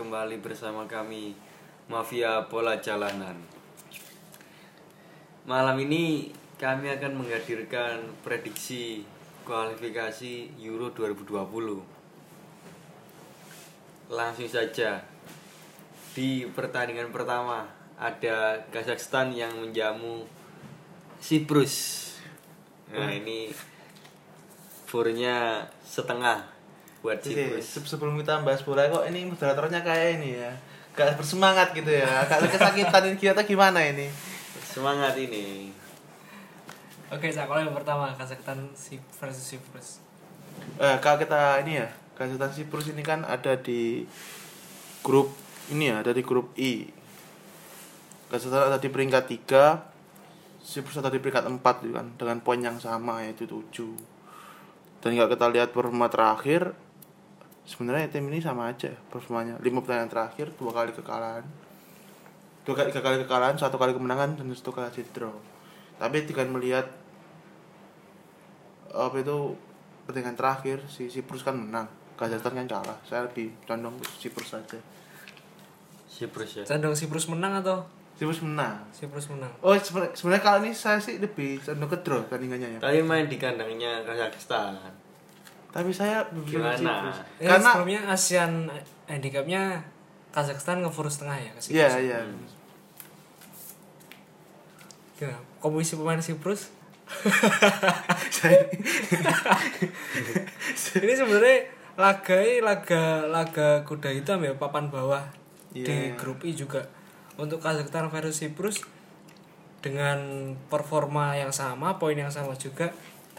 kembali bersama kami Mafia Bola Jalanan. Malam ini kami akan menghadirkan prediksi kualifikasi Euro 2020. Langsung saja di pertandingan pertama ada Kazakhstan yang menjamu Siprus. Nah, ini furnya setengah buat se- sebelum kita bahas bola kok ini moderatornya kayak ini ya? Gak bersemangat gitu ya? Agak kesakitan ini kita gimana ini? Semangat ini. Oke, Cak, kalau yang pertama Kazakhstan si versus Cyprus. eh, kalau kita ini ya Kazakhstan Siprus ini kan ada di grup ini ya ada di grup I. Kazakhstan ada di peringkat 3 Siprus ada di peringkat 4 gitu kan dengan poin yang sama yaitu 7 dan kalau kita lihat performa terakhir sebenarnya tim ini sama aja performanya. 5 pertandingan terakhir dua kali kekalahan. Dua kali tiga kali kekalahan satu kali kemenangan dan satu kali hasil draw. Tapi dengan melihat apa itu pertandingan terakhir si Siprus kan menang. Kazakhstan kan kalah. Saya lebih condong Siprus saja. Siprus ya. Condong Cyprus menang atau? Siprus menang. Cyprus menang? oh sebenarnya kalau ini saya sih lebih condong ke draw tandingannya ya. Tapi main di kandangnya Kazakhstan. Tapi saya Gimana? Siprus Ya, karena sebelumnya ASEAN handicapnya Kazakhstan ngefurus setengah ya ke Cyprus. iya iya Gimana? Komisi pemain Cyprus saya ini sebenarnya laga ini laga laga kuda hitam ya papan bawah Iya. di grup I juga untuk Kazakhstan versus Cyprus dengan performa yang sama poin yang sama juga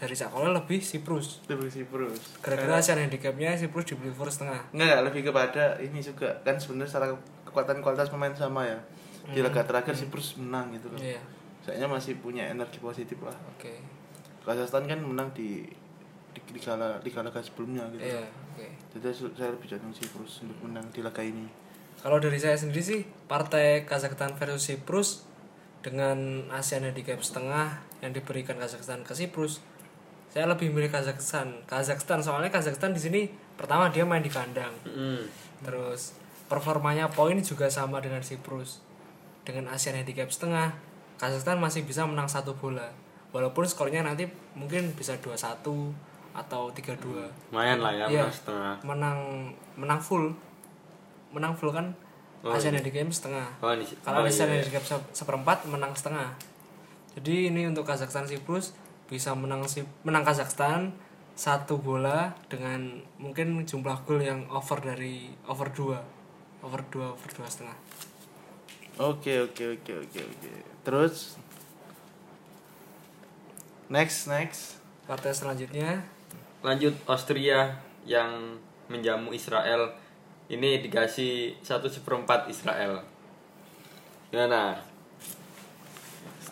dari Sakola lebih Cyprus lebih Siprus gara-gara ASEAN handicapnya Cyprus dibeli for setengah Enggak, lebih kepada ini juga kan sebenarnya secara kekuatan kualitas pemain sama ya. Di laga terakhir Siprus menang gitu loh. iya Kayaknya masih punya energi positif lah. oke Kazakhstan kan menang di di, di kala sebelumnya gitu. iya oke Jadi saya- lebih condong Siprus untuk menang di laga ini. kalau dari saya sendiri sih partai Kazakhstan versus Cyprus dengan ASEAN handicap setengah yang diberikan Kazakhstan ke Cyprus saya lebih milih Kazakhstan Kazakhstan soalnya Kazakhstan di sini pertama dia main di kandang Mm. terus performanya poin juga sama dengan Cyprus dengan ASEAN handicap setengah Kazakhstan masih bisa menang satu bola walaupun skornya nanti mungkin bisa 2-1 atau 3-2 Lumayan lah ya, Iya. menang setengah. menang menang full menang full kan Oh, ASEAN iya. handicap setengah Oh, ini kalau oh, ASEAN iya. handicap se- seperempat menang setengah jadi ini untuk Kazakhstan Cyprus bisa menang Si- menang Kazakhstan satu bola dengan mungkin jumlah gol yang over dari over 2 over 2 over 2 setengah Oke, oke, oke, oke, oke. Terus next, next. partai selanjutnya Lanjut Austria yang menjamu Israel. Ini dikasih satu seperempat Israel. Gimana?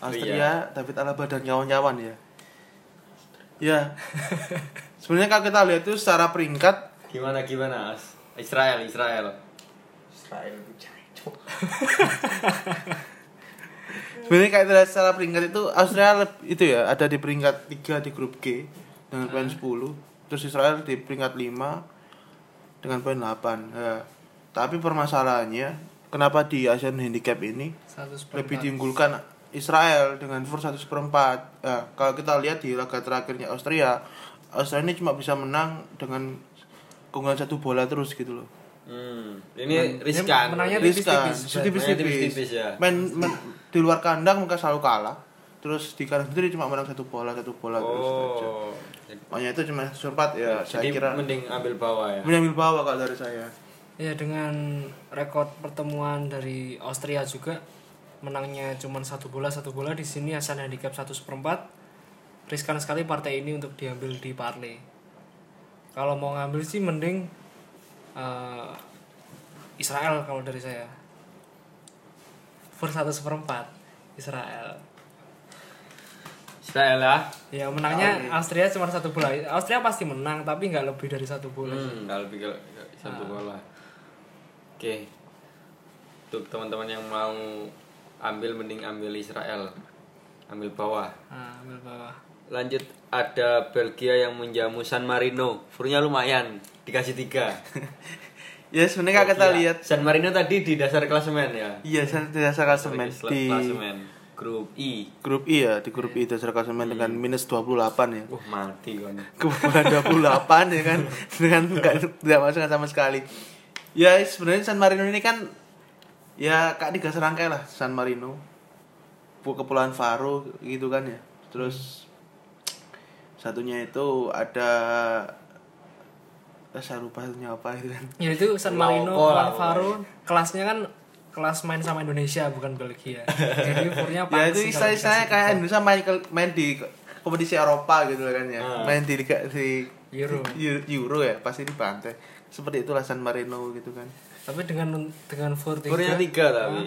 Austria, David Alaba dan kawan-kawan ya. Ya. Sebenarnya kalau kita lihat itu secara peringkat Gimana gimana? As? Israel, Israel. Israel Sebenarnya kayak kita lihat secara peringkat itu Austria leb- itu ya ada di peringkat 3 di grup G dengan poin 10. Terus Israel di peringkat 5 dengan poin 8. Ya. Tapi permasalahannya kenapa di Asian Handicap ini lebih diunggulkan Israel dengan for satu seperempat. Nah, kalau kita lihat di laga terakhirnya Austria, Austria ini cuma bisa menang dengan keunggulan satu bola terus gitu loh. Hmm, ini riskan. menangnya tipis-tipis. Tipis-tipis. ya. Main, main di luar kandang mereka selalu kalah. Terus di kandang sendiri cuma menang satu bola, satu bola terus aja. Oh. Makanya itu cuma sempat ya, saya Jadi kira mending ambil bawah ya. mengambil bawah kalau dari saya. ya dengan rekor pertemuan dari Austria juga menangnya cuma satu bola satu bola. Di sini ASEAN handicap satu seperempat. Riskan sekali partai ini untuk diambil di parley kalau mau ngambil sih mending eh, Israel kalau dari saya. For satu seperempat Israel. Israel ya. ya menangnya Austria cuma satu bola. Austria pasti menang tapi nggak lebih dari satu bola Hmm, kalau lebih ke satu bola. Oke. Untuk teman-teman yang mau ambil mending ambil Israel. Ambil bawah. nah, ambil bawah Lanjut ada Belgia yang menjamu San Marino. Furnya lumayan, dikasih tiga. Ya sebenarnya kalau kita lihat San Marino tadi di dasar klasemen ya. iya saya tidak klasemen Sebagai di klasemen grup I. grup I ya, di grup I dasar klasemen dengan minus 28 ya. Wah, mati kan. Kebobolan 28 ya kan dengan nggak tidak masuk sama sekali. Ya sebenarnya San Marino ini kan ya kak tiga serangkai lah San Marino. Kepulauan Faro gitu kan ya. Terus satunya itu ada eh, saya lupa satunya apa itu kan. Ya itu San Marino, Pulau Faro, kelasnya kan kelas main sama Indonesia bukan Belgia. Jadi umurnya ya itu istilah-istilahnya kayak Indonesia main main di kompetisi Eropa gitu kan ya. Ah. Main di liga di Euro. Eu- Euro ya, pasti di pantai. Seperti itulah San Marino gitu kan. Tapi dengan dengan Fur tiga, Skornya tiga tapi.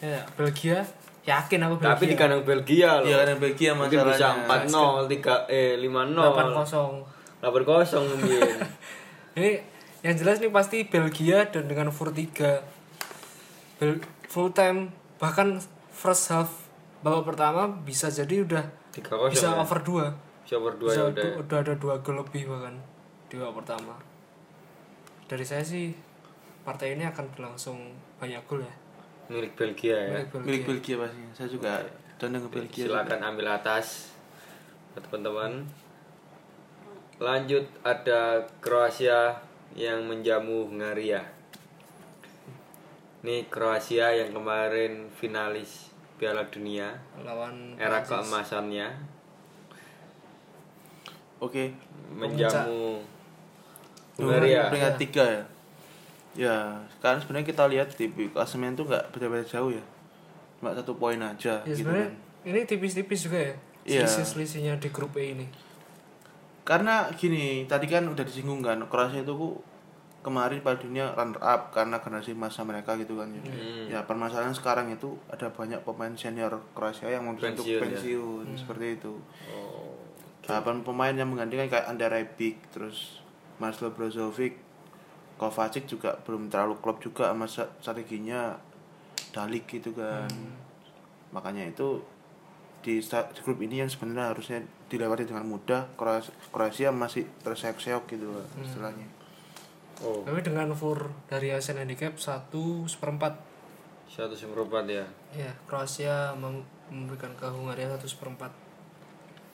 ya, Belgia yakin aku Belgia. Tapi di kandang Belgia loh. Iya kan Belgia Mungkin bisa masalahnya. 4-0, 3 eh 5-0. 8-0. 8-0 mungkin. Ini yang jelas nih pasti Belgia dan dengan Fur 3 Bel full time bahkan first half babak pertama bisa jadi udah 3-0. bisa ya. over 2 Bisa over 2 bisa ya udah. udah ada dua gol lebih bahkan di babak pertama dari saya sih partai ini akan berlangsung banyak gol ya Milik Belgia ya. Belgia. Milik Belgia pasti. Saya juga condong ke Belgia. Silakan ambil atas buat teman-teman. Lanjut ada Kroasia yang menjamu Hungaria. Ini Kroasia yang kemarin finalis Piala Dunia lawan era Prancis. keemasannya Oke. menjamu Hungaria Hungaria. peringkat tiga ya. Ya, sekarang sebenarnya kita lihat di klasemen itu nggak beda-beda jauh ya. Cuma satu poin aja ya gitu kan. ini tipis-tipis juga ya Iya. selisih-selisihnya di grup E ini Karena gini, tadi kan udah disinggung kan, Kroasia itu ku kemarin pada dunia runner up karena generasi masa mereka gitu kan ya. Hmm. Ya permasalahan sekarang itu ada banyak pemain senior Kroasia yang mau untuk Pensiun, ya. pensiun seperti itu. Oh. Nah, pem- pemain yang menggantikan kayak Andrea Rebic, terus Marcelo Brozovic, Kovacic juga belum terlalu klop juga sama sa- strateginya Dalik gitu kan. Makanya itu di, di grup ini yang sebenarnya harusnya dilewati dengan mudah. Kroasia, Kroasia masih terseok-seok gitu lah istilahnya. Oh, tapi dengan Fur dari Asian Handicap satu seperempat satu seperempat ya. ya Kroasia mem- memberikan ke Hungaria satu seperempat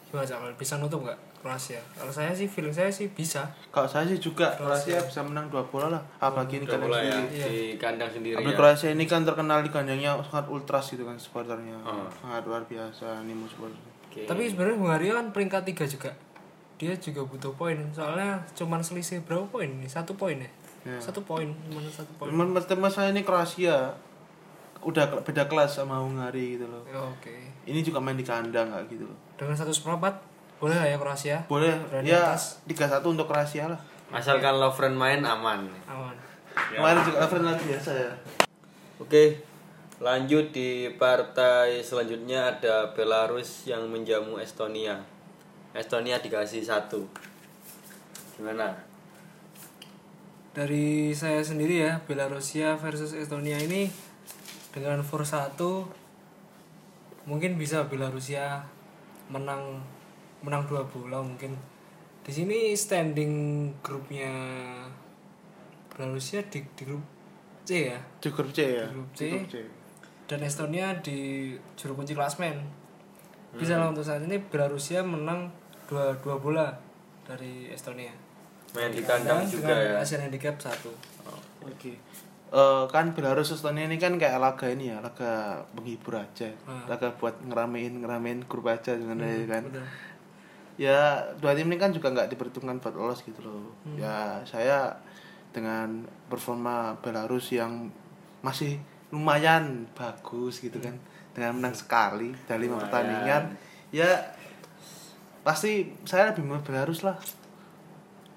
gimana Cak? Kalau bisa nutup nggak Kroasia kalau saya sih feeling saya sih bisa Kalau saya sih juga Kroasia bisa menang dua bola lah. Apalagi ini Udah kandang mulai ya sendiri. Iya. di kandang sendiri Apalagi ya. Kroasia ini kan terkenal di kandangnya sangat ultras gitu kan supporternya. Oh. Sangat luar biasa animo supporter. Oke. tapi sebenarnya Hungaria kan peringkat tiga juga dia juga butuh poin soalnya cuman selisih berapa poin nih satu poin ya Ya. satu poin cuma satu poin Cuman mas- masalah ini Kroasia udah beda kelas sama Hungari gitu loh. Ya, oke Ini juga main di kandang nggak gitu loh. dengan satu seperempat boleh lah ya Kroasia Boleh Berani ya atas. 3-1 untuk Kroasia lah. Asalkan Lovren main aman. aman Kemarin juga Alfred lagi biasa ya. Oke, lanjut di partai selanjutnya ada Belarus yang menjamu Estonia. Estonia dikasih satu. Gimana? dari saya sendiri ya Belarusia versus Estonia ini dengan for 1 mungkin bisa Belarusia menang menang dua bola mungkin di sini standing grupnya Belarusia di, di grup C ya Di grup C ya. Grup C. Di grup C. dan Estonia di juru kunci klasmen bisa lah untuk saat ini Belarusia menang dua dua bola dari Estonia Main di kandang juga dengan ya. Asian Handicap satu Oke. Eh, kan Belarus Estonia ini kan kayak laga ini ya, laga menghibur aja. Hmm. Laga buat ngeramein ngeramein grup aja sebenarnya kan. udah ya dua tim ini kan juga nggak diperhitungkan buat lolos gitu loh Hmm. ya saya dengan performa Belarus yang masih lumayan bagus gitu kan dengan menang sekali dari lima pertandingan ya pasti saya lebih memilih Belarus lah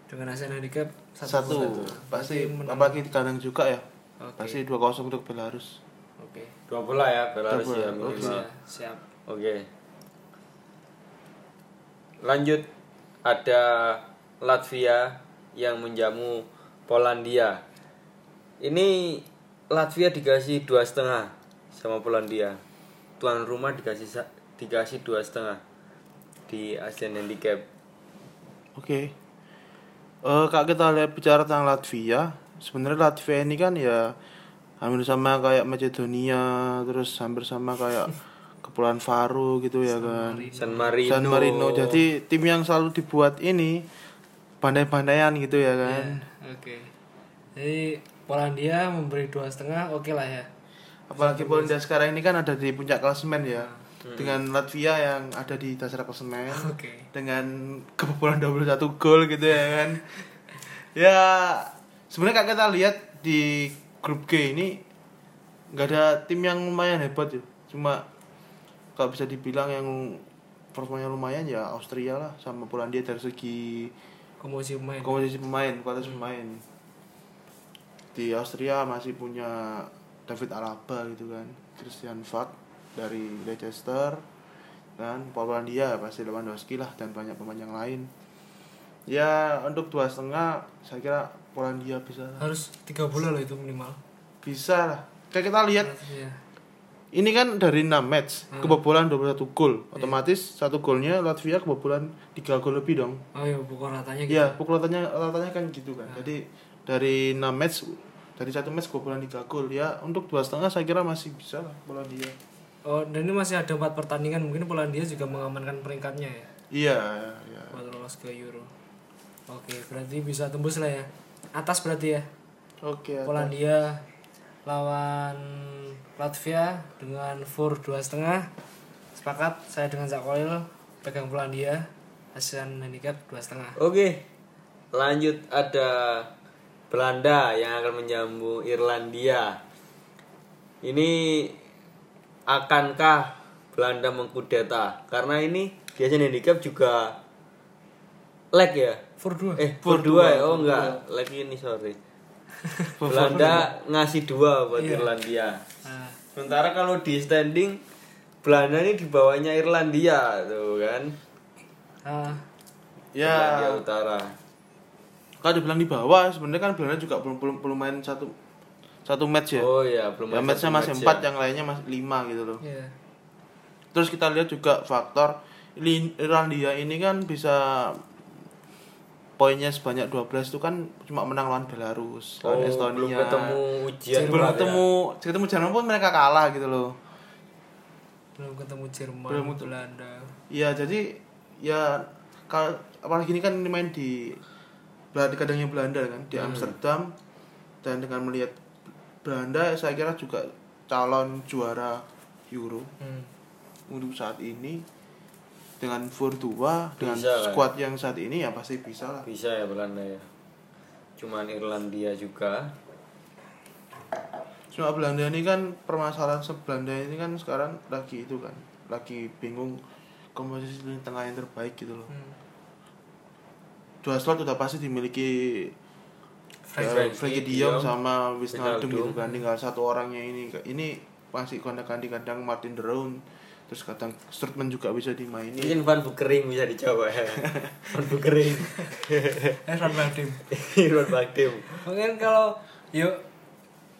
dengan Asian Handicap satu, pasti Berarti menang. apalagi di kandang juga ya Oke. pasti 2-0 untuk Belarus Oke. Dua bola ya Belarus Dua bola, ya oke. minimal. Siap. Siap. Oke. Lanjut ada Latvia yang menjamu Polandia. Ini Latvia dikasih dua setengah sama Polandia. Tuan rumah dikasih dikasih dua setengah di Asian Handicap. Oke. Eh kalau kita lihat bicara tentang Latvia, sebenarnya Latvia ini kan ya hampir sama kayak Macedonia terus hampir sama kayak Kepulauan Faroe gitu ya kan. San Marino. San Marino. Jadi tim yang selalu dibuat ini bandai-bandaian gitu ya kan. Ya, Oke. Jadi Polandia memberi dua setengah, oke lah ya. apalagi Polandia sekarang ini kan ada di puncak klasemen ya. Dengan Latvia yang ada di dasar klasemen Oke. dengan kebobolan 21 gol gitu ya kan. Ya sebenarnya kalau kita lihat di grup G ini nggak ada tim yang lumayan hebat ya. Cuma kalau bisa dibilang yang performanya lumayan ya Austria lah sama Polandia dari segi Komposisi pemain. komposisi pemain kualitas pemain di Austria masih punya David Alaba gitu kan Christian Falk dari Leicester kan Polandia pasti Lewandowski lah dan banyak pemain yang lain ya untuk dua setengah saya kira Polandia bisa lah. Harus tiga bola loh itu minimal. bisa lah kayak kita lihat Iya. Ini kan dari 6 match kebobolan 21 gol otomatis satu golnya Latvia kebobolan 3 gol lebih dong Oh iya, pukul ratanya gitu. Iya, pukul ratanya ratanya kan gitu kan. Jadi dari 6 match dari satu match kebobolan 3 gol ya untuk dua setengah saya kira masih bisa lah Polandia. Oh, dan ini masih ada empat pertandingan. Mungkin Polandia juga mengamankan peringkatnya ya. Iya, ya. Buat lolos ke Euro. Oke, berarti bisa tembus lah ya. Atas berarti ya. Oke. atas. Polandia lawan Latvia dengan fur dua setengah. Sepakat saya dengan Zakoil pegang Polandia. ASEAN handicap dua setengah. Oke. Lanjut ada Belanda yang akan menyambung Irlandia. Ini akankah Belanda mengkudeta? Karena ini biasanya handicap juga leg ya. Fur dua. Eh, for dua ya? Oh enggak, leg ini sorry. Belanda ngasih dua buat Irlandia. Nah, Sementara kalau di standing Belanda ini di bawahnya Irlandia tuh kan. ah, Ya, Irlandia Utara. kalau dibilang di bawah sebenarnya kan Belanda juga belum belum belum main satu satu match ya. Oh iya, belum ya matchnya masih match empat, ya. yang lainnya masih lima gitu loh. iya. Terus kita lihat juga faktor Irlandia ini kan bisa poinnya sebanyak 12 itu kan cuma menang lawan Belarus, Oh, lawan Estonia. belum ketemu ujian belum berat ya. ketemu ketemu Jerman pun mereka kalah gitu loh. Belum ketemu Jerman, Belum ketemu. Belanda. Iya jadi ya kalau apalagi ini kan ini main di Belanda kadangnya Belanda kan di Amsterdam dan dengan melihat Belanda saya kira juga calon juara Euro Hmm. untuk saat ini dengan Fur 2 dengan Bisa lah. squad yang saat ini ya pasti bisa lah. Bisa ya Belanda ya. Cuman Irlandia juga. Cuma Belanda ini kan permasalahan se Belanda ini kan sekarang lagi itu kan lagi bingung komposisi lini tengah yang terbaik gitu loh. Hmm. Dua slot udah pasti dimiliki Frank- eh, Frankie Frankie De Dion, sama Wijnaldum Wijnaldum. gitu kan tinggal satu orangnya ini ini masih kontak-kanti kadang Martin de Roon terus kadang Sturtman juga bisa dimainin Mungkin Van Bukering bisa dicoba ya. Van Bukering. Eh, Van Badim. Van Bakdim. Mungkin kalau yuk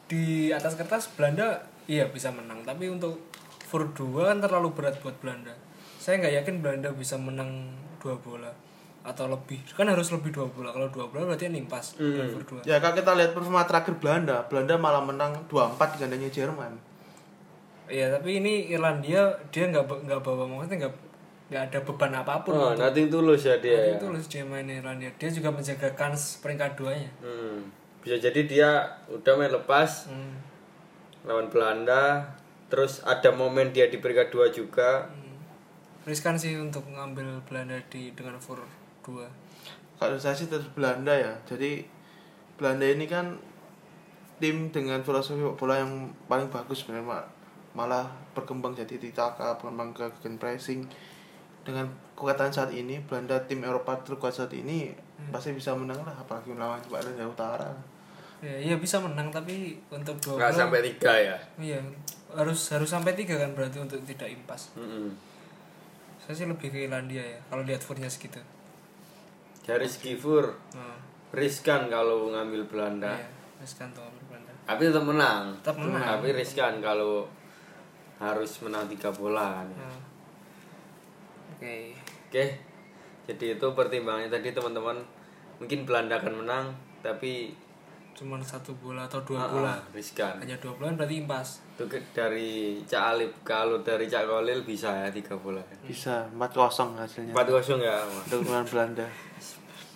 di atas kertas Belanda iya bisa menang, tapi untuk Fur 2 kan terlalu berat buat Belanda. Saya nggak yakin Belanda bisa menang dua bola atau lebih. Kan harus lebih dua bola. Kalau dua bola berarti nimpas 2. ya kalau kita lihat performa terakhir Belanda Belanda malah menang 2-4 di kandangnya Jerman Iya, tapi ini Irlandia dia nggak nggak bawa maksudnya nggak nggak ada beban apa pun. Oh, nothing tulus ya dia ya. Itu loh dia main Irlandia. Dia juga menjaga kans peringkat duanya. Hmm. Bisa jadi dia udah main lepas Hmm. lawan Belanda. Terus ada momen dia di peringkat 2 juga. Riskan sih untuk ngambil Belanda di dengan Fur 2. kalau saya sih tetap Belanda ya jadi Belanda ini kan tim dengan filosofi bola yang paling bagus sebenarnya Ma- malah berkembang jadi titaka berkembang ke gen pressing dengan kekuatan saat ini Belanda tim Eropa terkuat saat ini pasti bisa menang lah apalagi melawan Irlandia Utara Ya, iya bisa menang tapi untuk dua Nggak sampai 3 ya. iya harus harus sampai tiga kan berarti untuk tidak impas. Mm-mm. Saya sih lebih ke Irlandia ya kalau lihat Furnya segitu. Dari segi Fur Nah, riskan kalau ngambil Belanda. iya, riskan tuh ambil Belanda. Tapi tetap menang. Tetap menang. Tapi riskan kalau harus menang tiga bola kan. Nah. Oke. Oke. Jadi itu pertimbangannya tadi teman-teman. Mungkin Belanda akan menang, tapi cuman satu bola atau dua Ah, bola ah, riskan hanya dua bulan berarti impas itu dari Cak Alip kalau dari Cak Kolil bisa ya tiga bola Bisa 4-0 hasilnya. empat kosong ya melawan Belanda.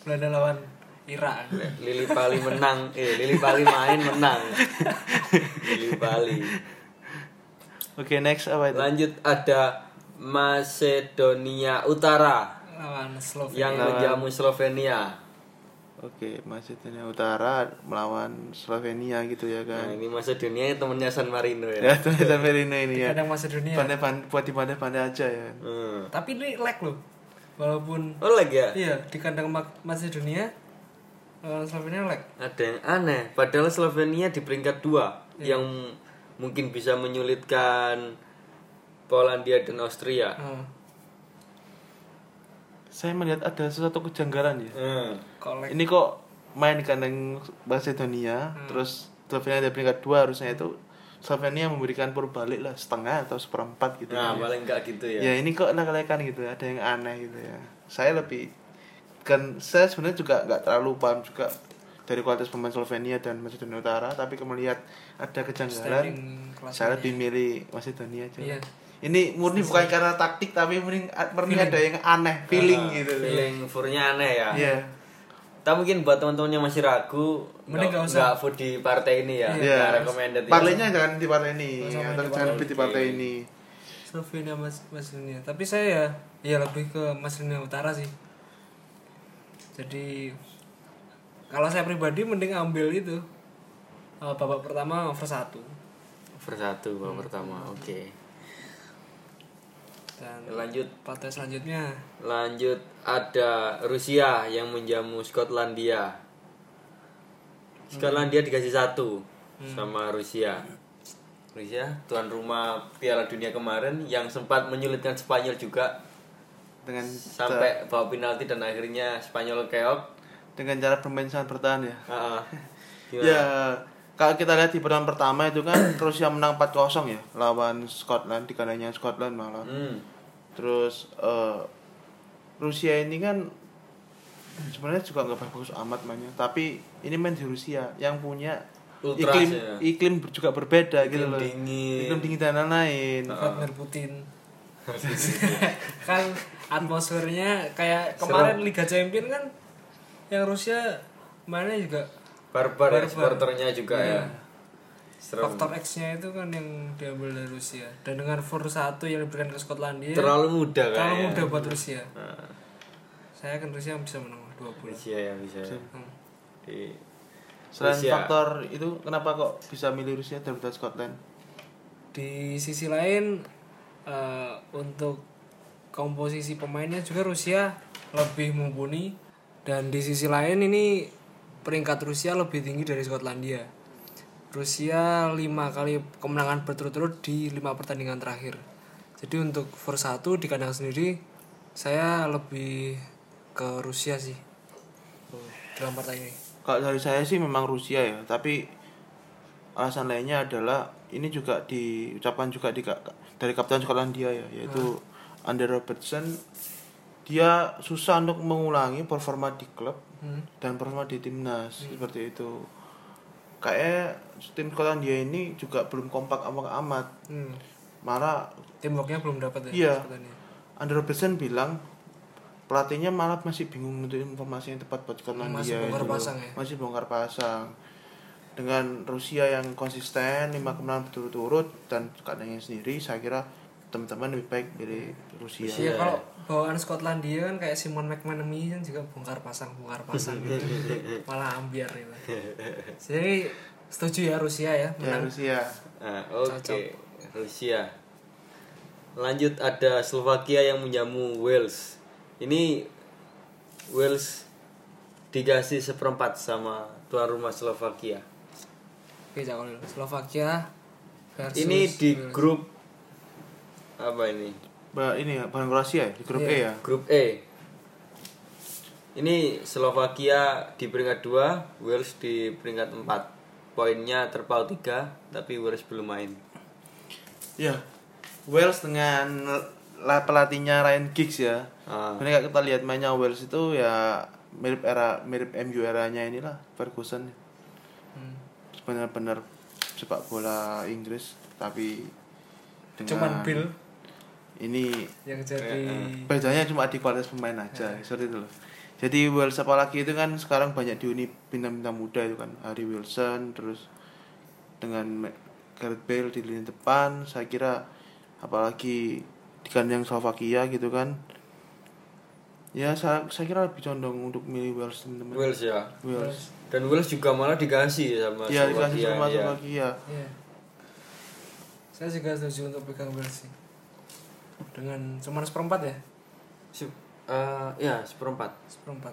Belanda lawan Irak Lili Pali menang eh Lili Pali main menang Lili Pali Oke, next apa itu? lanjut ada Macedonia Utara. Lawan Slovenia. Yang menjamu Slovenia. Oke, Macedonia Utara melawan Slovenia gitu ya nah kan. ini Macedonia temennya San Marino ya. Ya, tulisan Merino ini ya. kadang Macedonia. Pandai pandai buat di pandai pandai aja ya. hmm. tapi ini lag loh. Walaupun oh lagi ya? Iya di kandang Ma- Macedonia lawan Slovenia lag. Ada yang aneh. Padahal Slovenia di peringkat dua. Yang mungkin bisa menyulitkan Polandia dan Austria Hmm. Saya melihat ada sesuatu kejanggalan ya. hmm. Ini kok main di kandang Macedonia, terus Slovenia di peringkat dua harusnya itu Slovenia memberikan perbalik lah setengah atau seperempat gitu. nah ya. paling enggak gitu ya, ya ini kok lek-lekan gitu ada yang aneh gitu ya saya lebih kan saya sebenarnya juga nggak terlalu paham juga dari kualitas pemain Slovenia dan Macedonia Utara tapi melihat ada kejanggalan saya lebih milih Macedonia aja Iya. ini murni bukan karena taktik tapi murni, murni ada yang aneh feeling Ah, gitu feeling furnya aneh ya Iya. Tapi mungkin buat teman-teman yang masih ragu Mending nggak usah. nggak vote di partai ini ya Iya. nggak recommended ya. Partainya jangan di partai ini atau di jangan partai. di partai ini Slovenia Mas Macedonia tapi saya ya ya lebih ke Macedonia Utara sih jadi kalau saya pribadi mending ambil itu. Eh, babak pertama over satu. Over satu babak pertama oke. Dan lanjut. partai selanjutnya. Lanjut ada Rusia yang menjamu Skotlandia. Skotlandia dikasih satu sama Rusia. Rusia tuan rumah Piala Dunia kemarin yang sempat menyulitkan Spanyol juga. Dengan sampai bawa penalti dan akhirnya Spanyol keok dengan cara bermain sangat bertahan ya. Gimana? Ya, kalau kita lihat di pertandingan pertama itu kan Rusia menang 4-0 ya lawan Scotland di kandangnya Scotland malah. Hmm. Terus eh, Rusia ini kan sebenarnya juga nggak bagus amat mainnya, tapi ini main di Rusia yang punya Ultras iklim ya. iklim juga berbeda gitu Iklim loh. dingin. Iklim dingin dan lain-lain. Vladimir Putin kan atmosfernya kayak kemarin Liga Champion kan yang Rusia mainnya juga Barbar, ya, Barbar. supporternya juga Iya. ya. Serem. faktor X-nya itu kan yang diambil dari Rusia dan dengan for satu yang diberikan ke Skotlandia Terlalu muda terlalu kayaknya. mudah buat Rusia Nah, saya kan Rusia bisa menang dua bulan Rusia ya bisa. ya. Hmm. Di Selain Rusia. faktor itu kenapa kok bisa milih Rusia daripada Scotland? di sisi lain eh, untuk komposisi pemainnya juga Rusia lebih mumpuni dan di sisi lain ini peringkat Rusia lebih tinggi dari Skotlandia. Rusia lima kali kemenangan berturut-turut di lima pertandingan terakhir. Jadi untuk for satu di kandang sendiri saya lebih ke Rusia sih. Dalam partai ini. Kalau dari saya sih memang Rusia ya, tapi alasan lainnya adalah ini juga diucapkan juga di dari kapten Skotlandia ya, yaitu Andy Robertson. Dia susah untuk mengulangi performa di klub Hmm. dan performa di timnas seperti itu. Kayak tim Skotlandia ini juga belum kompak amat amat. Hmm. Malah belum dapat ya Iya. Andy Robertson bilang pelatihnya malah masih bingung untuk informasi yang tepat buat Skotlandia Masih bongkar itu loh. pasang ya? masih bongkar pasang dengan Rusia yang konsisten lima kemenangan berturut-turut dan keadaannya sendiri saya kira teman-teman lebih baik dari Rusia, Iya kalau bawaan Skotlandia kan kayak Simon McManamy kan juga bongkar pasang bongkar pasang gitu. malah ambiar gitu. Jadi setuju ya Rusia ya ya menang. Rusia Nah, oke. Cocok. Rusia. Lanjut ada Slovakia yang menjamu Wales. Ini Wales dikasih seperempat sama tuan rumah Slovakia. Oke. Slovakia versus Ini di Wales. grup apa ini? Ini ya Kroasia ya di grup Iya. E ya Grup E. Ini Slovakia di peringkat 2, Wales di peringkat 4. Poinnya terpaut 3, tapi Wales belum main. ya Wales dengan la- pelatihnya Ryan Giggs ya Ah. ini kalau kita lihat mainnya Wales itu ya mirip era mirip MU eranya inilah Ferguson Hmm. benar-benar sepak bola Inggris tapi dengan Cuman Bill ini yang jadi bedanya cuma di kualitas pemain aja seperti itu loh. Jadi Wales apalagi itu kan sekarang banyak dihuni bintang-bintang muda itu kan. Harry Wilson terus dengan Gareth Bale di lini depan saya kira apalagi di kandang Slovakia gitu kan. Ya saya, saya kira lebih condong untuk milih Wales teman-teman. Wales ya. Wales dan Wales juga malah dikasih sama ya dikasih Slovakia, sama ya. Slovakia. Iya. Saya juga setuju untuk pegang Wales sih. Dengan cuman seperempat ya, Se- eh, ya seperempat seperempat.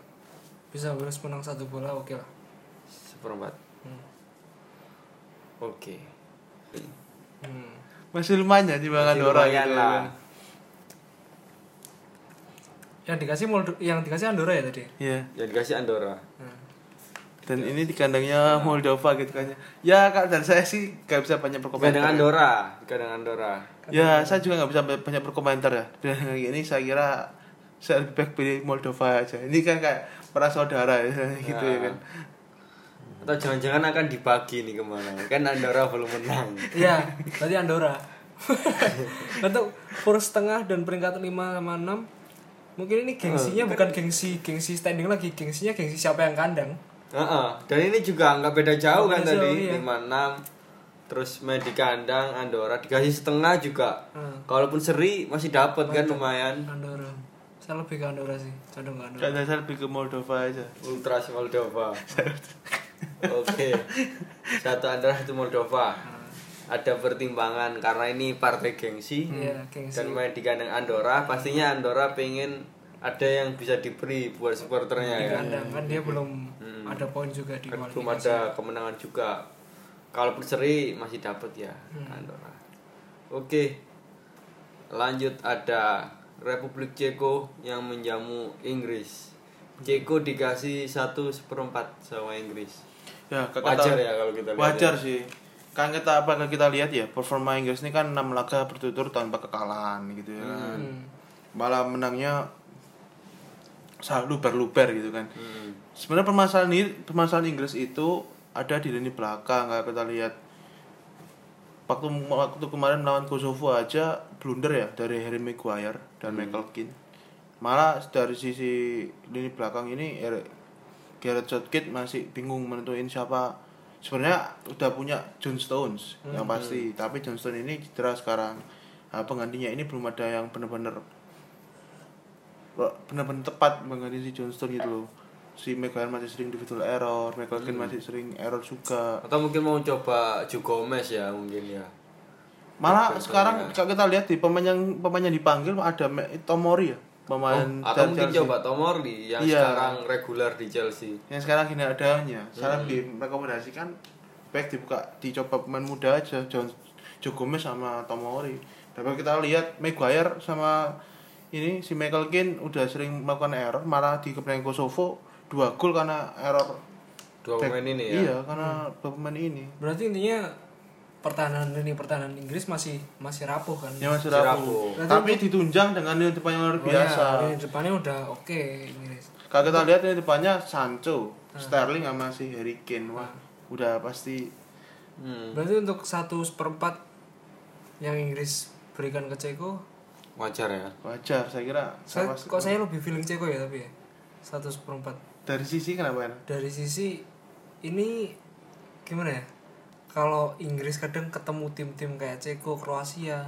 Bisa Wales menang satu bola oke lah. seperempat Hmm. oke Hmm. masih lumayan di bawah Masih Andorra lumayan gitu lah. kan. Yang dikasih yang dikasih Andorra ya tadi. Iya. yang dikasih Andorra Hmm. Dan ini di kandangnya Moldova gitu kan. Ya kak dan saya sih gak bisa banyak berkomentar. dengan Andorra dengan Andorra Ya saya juga nggak bisa banyak berkomentar ya. Dan ini saya kira saya lebih baik pilih Moldova aja. Ini kan kayak para saudara ya, gitu ya kan. atau jangan-jangan akan dibagi nih ke mana kan Andorra belum menang Iya, berarti Andorra. Untuk first setengah dan peringkat 5 sama 6 Mungkin ini gengsinya bukan gengsi gengsi standing lagi, gengsinya gengsi siapa yang kandang. Heeh. dan ini juga nggak beda jauh kan Nggak beda tadi jauh, iya. lima enam terus main di kandang Andorra dikasih setengah juga Hmm. kalaupun seri masih dapat kan lumayan Andorra. Saya lebih ke Andorra sih, condong ke Andorra. Saya lebih ke Moldova aja. Ultras Moldova oke satu Andorra satu Moldova ada pertimbangan karena ini partai gengsi Iya, gengsi. dan main di kandang Andorra pastinya Andorra pengen ada yang bisa diberi buat supporternya Di ya kandang kan dia belum Hmm. ada poin juga di kan kualifikasi. belum ada kemenangan juga kalaupun seri masih dapat ya Hmm. Andorra oke lanjut ada Republik Ceko yang menjamu Inggris Ceko dikasih satu seperempat sama Inggris Ya, wajar ya kalau kita lihat Wajar ya. sih. Kan kita apa kita lihat ya performa Inggris ini kan 6 laga berturut-turut tanpa kekalahan gitu ya kan. Hmm. Malah menangnya luber-luber gitu kan. Hmm. Sebenarnya permasalahan ini, permasalahan Inggris itu ada di lini belakang kayak kita lihat waktu waktu kemarin melawan Kosovo aja blunder ya dari Harry Maguire dan Michael Keane. Malah dari sisi lini belakang ini Gareth Southgate masih bingung menentuin siapa. Sebenarnya udah punya John Stones yang pasti, tapi John Stones ini cedera sekarang. Nah, penggantinya ini belum ada yang benar-benar benar-benar tepat mengganti si John Stones gitu loh. Si Maguire masih sering individual error, Michael Keane masih sering error juga. atau mungkin mau coba Joe Gomez ya mungkin ya Malah sekarang ya. kalau kita lihat di pemain yang pemain yang dipanggil ada Tomori ya, pemain Oh, atau mungkin Chelsea. coba Tomori yang Iya. sekarang reguler di Chelsea Yang sekarang gini adanya. Saya Hmm. lebih merekomendasikan baik dibuka dicoba pemain muda aja John Joe Gomez sama Tomori. Daripada kita lihat Maguire sama ini si Michael Keane udah sering melakukan error malah di kepentingan Kosovo dua gol karena error dua back. pemain ini ya Iya, karena dua pemain ini. Berarti intinya pertahanan lini pertahanan Inggris masih masih rapuh kan. Yang masih rapuh. rapuh. Tapi ditunjang dengan lini depan yang luar Oh biasa. ya, lini depannya udah oke Inggris. Kalau kita lihat ini depannya Sancho, Sterling sama si Harry Kane. Wah, udah pasti Hmm, Berarti untuk satu seperempat yang Inggris berikan ke Ceko, wajar ya wajar saya kira. saya, sama- kok saya lebih feeling Ceko ya tapi ya satu seperempat. dari sisi kenapa ya? Dari sisi ini gimana ya? Kalau Inggris kadang ketemu tim-tim kayak Ceko, Kroasia,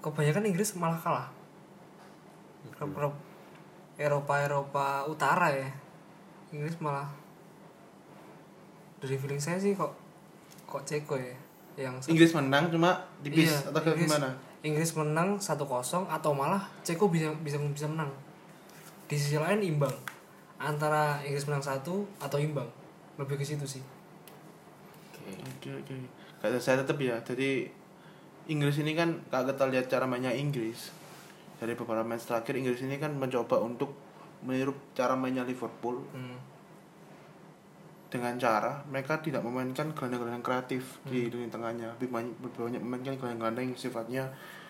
kebanyakan Inggris malah kalah. Klub-klub Eropa-Eropa Utara ya, Inggris malah dari feeling saya sih kok kok Ceko ya yang Inggris menang cuma tipis Iya, atau kayak Inggris- gimana? Inggris menang 1-0 atau malah Ceko bisa bisa bisa menang. Di sisi lain imbang. Antara Inggris menang satu atau imbang. Lebih ke situ sih. oke Oke oke. Saya tetap ya. Jadi Inggris ini kan kalau kita lihat cara mainnya Inggris dari beberapa match terakhir Inggris ini kan mencoba untuk meniru cara mainnya Liverpool Hmm. Dengan cara mereka tidak memainkan gelandang-gelandang kreatif di lini tengahnya. Lebih banyak, lebih banyak memainkan gelandang-gelandang yang sifatnya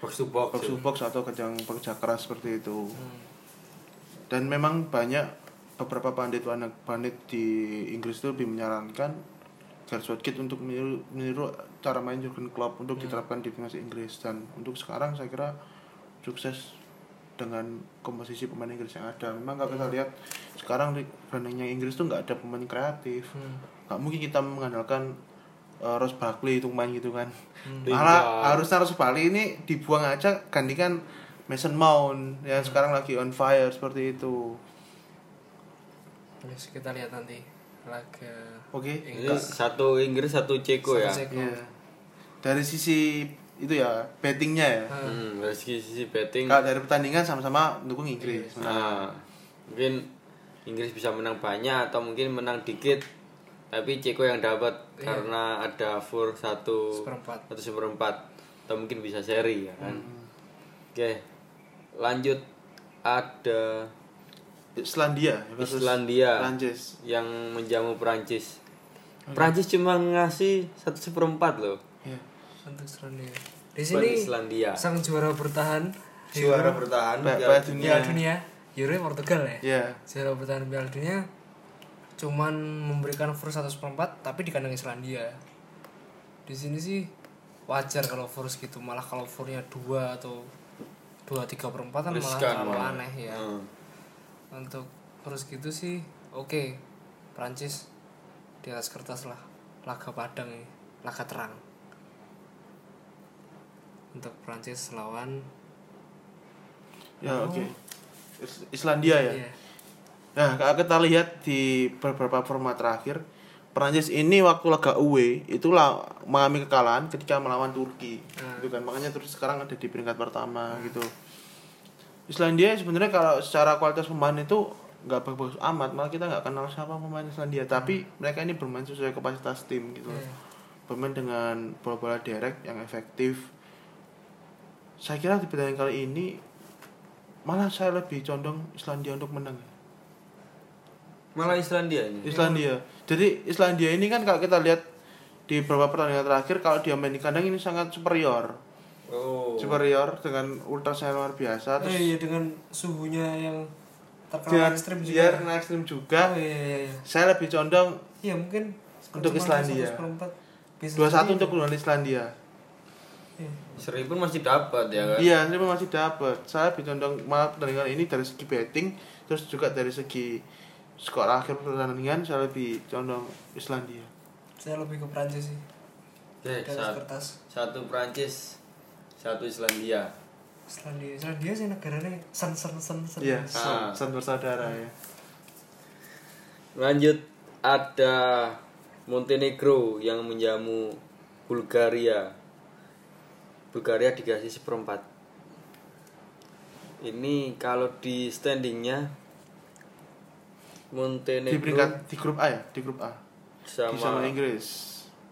box to box box to ya. box atau kejang pekerja keras seperti itu. Hmm. dan memang banyak beberapa pandit pandit di Inggris itu lebih menyarankan Gareth Southgate untuk meniru, meniru cara main Jurgen Klopp untuk diterapkan di timnas Inggris. Dan untuk sekarang saya kira sukses dengan komposisi pemain Inggris yang ada. Memang kalau kita lihat sekarang di brandingnya Inggris tuh nggak ada pemain kreatif. Hmm. Nggak mungkin kita mengandalkan uh, Ross Barkley untuk main gitu kan. Hmm. Malah harusnya Ross Barkley ini dibuang aja gantikan Mason Mount yang sekarang lagi on fire seperti itu. Terus kita lihat nanti laga Oke. Ini satu Inggris satu Ceko ya. Satu Ceko. Iya. Dari sisi itu ya bettingnya ya. Hmm, dari sisi, sisi betting. Kalau dari pertandingan sama-sama mendukung Inggris. Nah, mungkin Inggris bisa menang banyak atau mungkin menang dikit. Tapi Ceko yang dapat karena ada fur satu Seperempat. satu seperempat atau mungkin bisa seri ya kan. Oke, lanjut ada Islandia Islandia Prancis. yang menjamu Perancis. Perancis cuma ngasih satu seperempat loh. Ya. Untuk Islandia. Di sini Islandia. sang juara bertahan Juara bertahan Ba- Piala dunia. Piala Dunia Euro Portugal ya. Ya. Juara bertahan Piala Dunia cuman memberikan Furs satu seperempat tapi di kandang Islandia. Di sini sih wajar kalau Furs gitu malah kalau Fursnya dua atau dua tiga perempat kan malah malah. aneh ya. Hmm. Untuk Furs gitu sih oke Prancis di atas kertas lah laga padang laga terang untuk Prancis lawan Ya, oke. Is- Islandia ya. Iya. Nah, kita lihat di beberapa format terakhir, Prancis ini waktu laga away itu mengalami kekalahan ketika melawan Turki. Hmm. Gitu kan. Makanya terus sekarang ada di peringkat pertama gitu. Islandia sebenarnya kalau secara kualitas pemain itu nggak bagus amat, malah kita nggak kenal siapa pemain Islandia, tapi mereka ini bermain sesuai kapasitas tim gitu. Iya. Bermain dengan bola-bola direct yang efektif. Saya kira di pertandingan kali ini malah saya lebih condong Islandia untuk menang. Malah Islandia ini. Islandia. Jadi Islandia ini kan kalau kita lihat di beberapa pertandingan terakhir kalau dia main di kandang ini sangat superior. Oh. Superior dengan ultras yang luar biasa Oh terus iya dengan suhunya yang terkenal ekstrim juga. dia kena ekstrim juga. Oh iya iya iya. Saya lebih condong Iya mungkin Untuk Islandia. 1/4 bisa 2-1 jadi. untuk keunggulan Islandia. Seri pun masih dapat ya kan. Iya, ini masih dapat. Saya lebih condong malah pertandingan ini dari segi betting terus juga dari segi skor akhir pertandingan saya lebih condong Islandia. Saya lebih ke Prancis sih. Oke, Di atas sat- kertas. satu Prancis, satu Islandia. Islandia, Islandia sih negaranya sen sen sen sen. Iya, Ah. son, son bersaudara ya. Lanjut ada Montenegro yang menjamu Bulgaria. Bulgaria dikasih seperempat. Ini kalau di standingnya Montenegro Di peringkat di grup A ya, di grup A. sama, Di sama Inggris.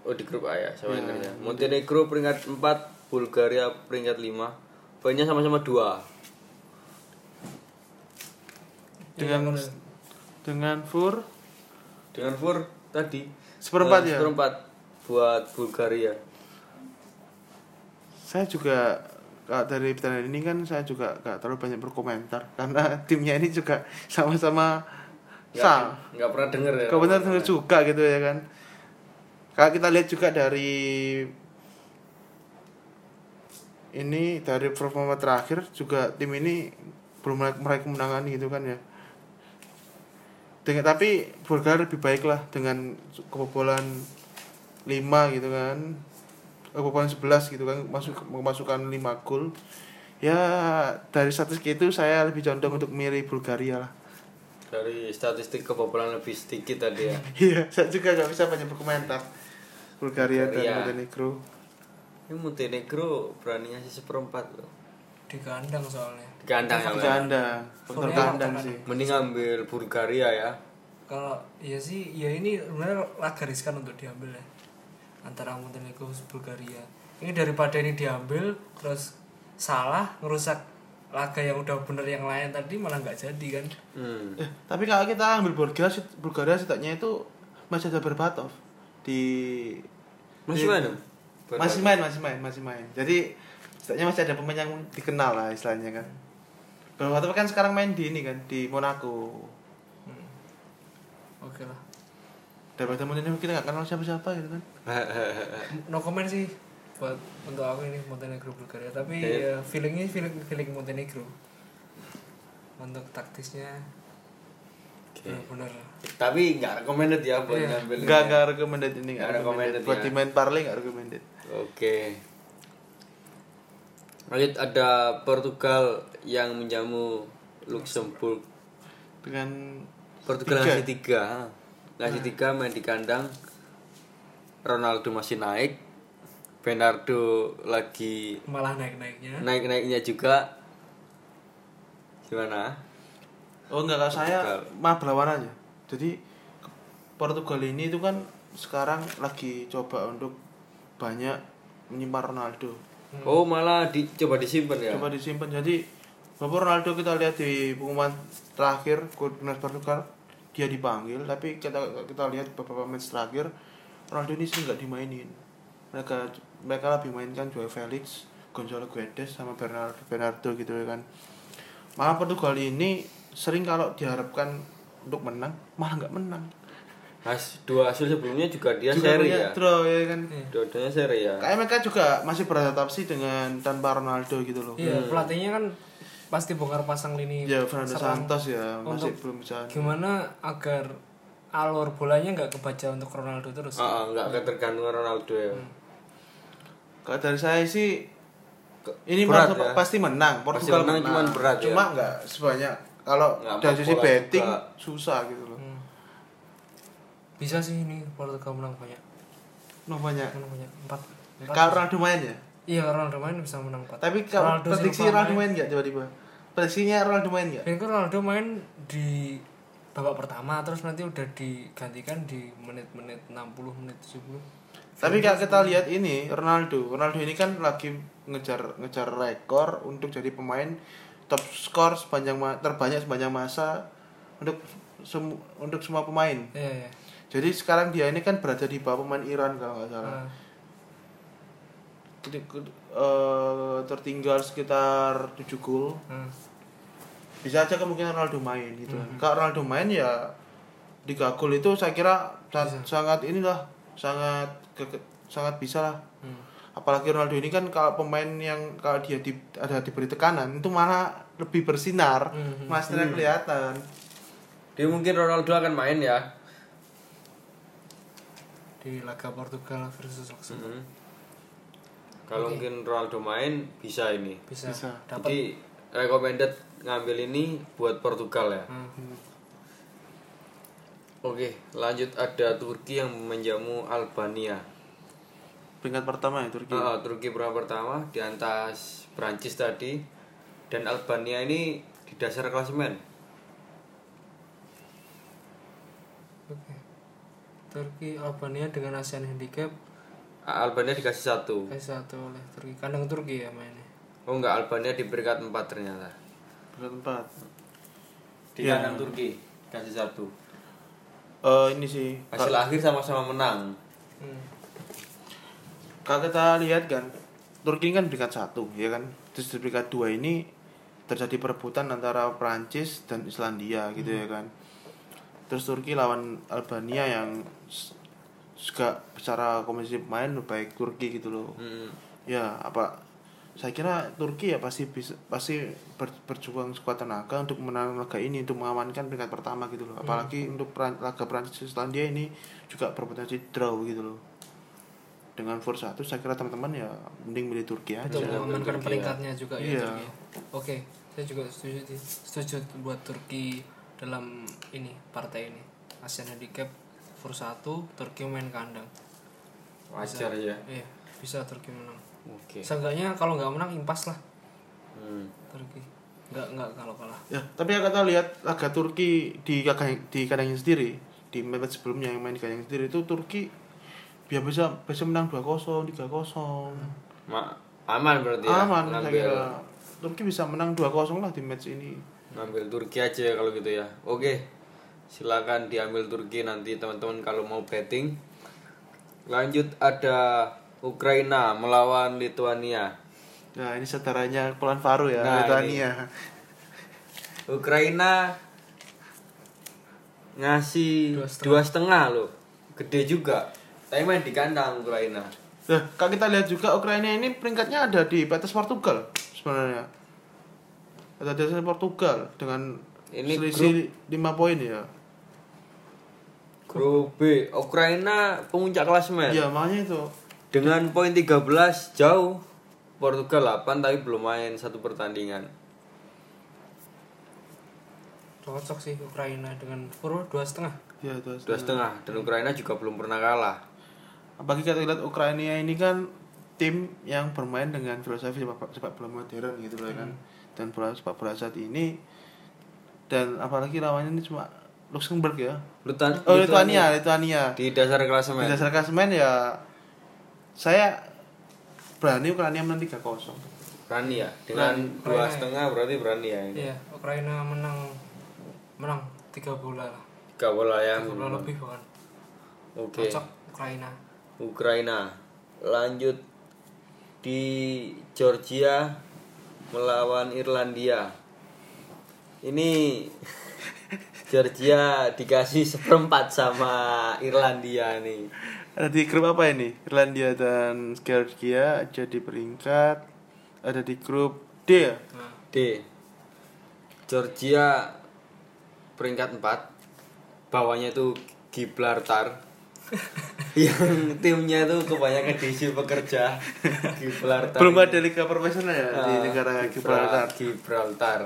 Oh di grup A ya, sama Iya. Inggris ya. Montenegro peringkat 4, Bulgaria peringkat 5. Poinnya sama-sama 2. dengan Iya, dengan Fur Dengan Fur tadi Seperempat eh, ya? Seperempat buat Bulgaria. Saya juga dari pertandingan ini kan saya juga gak terlalu banyak berkomentar karena timnya ini juga sama-sama sah. Nggak, nggak pernah denger ya. Kau benar benar juga gitu ya kan. Kalau kita lihat juga dari ini dari performa terakhir juga tim ini belum meraih- meraih kemenangan gitu kan ya. Dengan tapi Bulgaria lebih baik lah dengan kebobolan 5 gitu kan kebobolan 11 gitu kan masuk memasukkan 5 gol ya dari statistik itu saya lebih condong untuk milih Bulgaria lah Dari statistik kebobolan lebih sedikit tadi ya. Iya, saya juga nggak bisa banyak berkomentar. Bulgaria dan Bulgaria. Montenegro. Ini Montenegro berani ngasih seperempat loh. di kandang soalnya. Di kandang ya. Di kandang, faktor kandang sih. Mending ambil Bulgaria ya. Kalau iya sih, ya ini sebenarnya laga riskan untuk diambil ya antara Montenegro dan Bulgaria. Ini daripada ini diambil terus salah ngerusak laga yang udah bener yang lain tadi malah nggak jadi kan. Hmm. Eh, tapi kalau kita ambil Bulgaria, Bulgaria setidaknya itu masih ada Berbatov di Masih di- main? Masih main, masih main, masih main. Jadi setidaknya masih ada pemain yang dikenal lah istilahnya kan. Berbatov kan sekarang main di ini kan di Monaco. Hmm. Oke lah. Daripada Montenegro kita nggak kenal siapa-siapa gitu kan no comment sih buat untuk aku ini Montenegro Bulgaria tapi Iya. ya feelingnya feeling feeling Montenegro untuk taktisnya Oke. benar Tapi nggak recommended ya buat Iya. ngambil. nggak ini. nggak recommended ini nggak recommended recommended buat ya. main parlay nggak recommended Oke. Lanjut ada Portugal yang menjamu Luxembourg. dengan Portugal Tiga. tiga, ngasih tiga main di kandang. Ronaldo masih naik, Bernardo lagi malah naik naiknya naik naiknya juga. Gimana? oh nggak kalau saya mah berlawan aja jadi Portugal ini itu kan sekarang lagi coba untuk banyak menyimpan Ronaldo Oh malah dicoba disimpan ya? coba disimpan jadi Bapak Ronaldo kita lihat di pengumuman terakhir Timnas Portugal dia dipanggil tapi kita kita lihat beberapa match terakhir Ronaldo ini sering nggak dimainin. Mereka mereka lebih mainkan Joao Felix Gonzalo Guedes sama Bernardo Bernardo gitu ya kan. Malah Portugal ini sering kalau diharapkan untuk menang malah nggak menang. Has, dua hasil sebelumnya juga dia Juga seri ya? draw ya kan. Dua-duanya seri ya? kayak mereka juga masih beradaptasi dengan tanpa Ronaldo gitu loh. Iya pelatihnya kan pasti bongkar pasang lini ya Fernando serang. Santos ya masih Untuk belum bisa gimana agar alur bolanya nggak kebaca untuk Ronaldo terus Ah, ah, nggak ketergantungan Ronaldo ya. Kalau dari saya sih ini berat ya? pasti menang. Portugal menang, cuman berat ya? Cuma nggak sebanyak kalau dari sisi betting juga. susah gitu loh. Hmm. bisa sih ini Portugal menang banyak Namanya. menang banyak empat empat Kalau Ronaldo main ya. Iya Ronaldo main bisa menang empat Tapi kalau prediksi Ronaldo main nggak tiba-tiba? Prediksinya Ronaldo main nggak? Dan kan Ronaldo main di babak pertama terus nanti udah digantikan di menit-menit 60 menit 70 Tapi kalau kita lihat ini Ronaldo, Ronaldo ini kan lagi ngejar ngejar rekor untuk jadi pemain top skor sepanjang terbanyak sepanjang masa untuk semu- untuk semua pemain. iya iya Jadi sekarang dia ini kan berada di bawah pemain Iran kalau nggak salah. Nah, Eh, tertinggal sekitar 7 gol. nah. Bisa aja kemungkinan Ronaldo main gitu. kan. Kalau Ronaldo main ya 3 gol itu saya kira sa- sangat inilah sangat ke- sangat bisa lah. Hmm. Apalagi Ronaldo ini kan kalau pemain yang kalau dia di, ada diberi tekanan itu malah lebih bersinar, Mhm. mas kelihatan. Dia mungkin Ronaldo akan main ya. di laga Portugal versus Luxembourg Mhm. Kalau Oke. mungkin Ronaldo main bisa ini. bisa, Bisa. dapat Jadi recommended ngambil ini buat Portugal ya. Hmm. Oke, lanjut ada Turki yang menjamu Albania. Peringkat pertama ya Turki. Ah, Turki peringkat pertama di atas Prancis tadi dan Albania ini di dasar klasemen. Oke. Turki Albania dengan ASEAN handicap Albania dikasih satu. kasih satu oleh Turki kandang Turki ya mainnya Oh enggak, Albania di peringkat 4 ternyata. Peringkat empat. Di Iya. kandang Turki kasih satu. Eh, ini sih Hasil akhir sama-sama menang. hmm. kalau kita lihat kan Turki kan peringkat satu ya kan terus di peringkat dua ini terjadi perebutan antara Prancis dan Islandia gitu ya kan terus Turki lawan Albania yang juga secara komposisi pemain lebih baik Turki gitu loh Hmm. ya apa saya kira Turki ya pasti bisa pasti ber- berjuang sekuat tenaga untuk menang laga ini untuk mengamankan peringkat pertama gitu loh apalagi untuk peran, laga Prancis Islandia ini juga berpotensi draw gitu loh dengan force satu saya kira teman-teman ya mending milih Turki aja untuk mengamankan Turki, peringkatnya juga ya Iya. Turki. Oke, saya juga setuju setuju buat Turki dalam ini partai ini. ASEAN handicap for satu, Turki main kandang. Wajar ya. Iya, bisa Turki menang. Oke. Seenggaknya kalau nggak menang impas lah Hmm. Turki. Nggak nggak kalau kalah. ya tapi kalau kita lihat laga Turki di kandang di kandangnya sendiri di match sebelumnya yang main di kandangnya sendiri itu Turki biar bisa bisa menang 2-0 3-0 Ma aman berarti ya. aman saya ngambil, kira Turki bisa menang 2-0 lah di match ini ngambil Turki aja ya kalau gitu ya. Oke. Silakan diambil Turki nanti teman-teman kalau mau betting. Lanjut ada Ukraina melawan Lithuania. Nah ini saudaranya Polan Faru ya, Nah, Lithuania. Ukraina ngasih Dua setengah. dua setengah loh gede juga tapi main di kandang Ukraina Nah, kalau kita lihat juga Ukraina ini peringkatnya ada di atas Portugal sebenarnya. Ada di atas Portugal dengan Ini selisih 5 poin ya. Grup B. Ukraina pemuncak klasemen Iya, makanya itu. dengan poin 13 jauh. Portugal 8 tapi belum main satu pertandingan. Cocok sih Ukraina dengan Fur dua setengah. Ya, itu. dua setengah. Dan Ukraina juga belum pernah kalah. Apalagi kita lihat Ukraina ini kan tim yang bermain dengan filosofi sepak, sepak bola modern gitu loh kan. Dan bola sepak bola saat ini. Dan apalagi lawannya ini cuma Luxembourg ya. Lutan, Oh, Lithuania, Lithuania. di dasar Di klasemen dasar klasemen ya saya berani Ukraina menang 3-0. berani ya? Dengan dua setengah berarti berani ya? Ini iya Ukraina menang menang tiga bola lah. Gak bola ya tiga bola lebih bahkan. Oke. Cocok Ukraina. Ukraina. Lanjut di Georgia melawan Irlandia. Ini Georgia dikasih seperempat sama Irlandia nih Ada di grup apa ini? Irlandia dan Georgia jadi peringkat. Ada di grup D ya? D. Georgia peringkat 4 bawahnya itu Gibraltar. Yang timnya itu kebanyakan diisi pekerja. Gibraltar Belum ada liga profesional ya di Ah, negara Gibra- Gibraltar. Gibraltar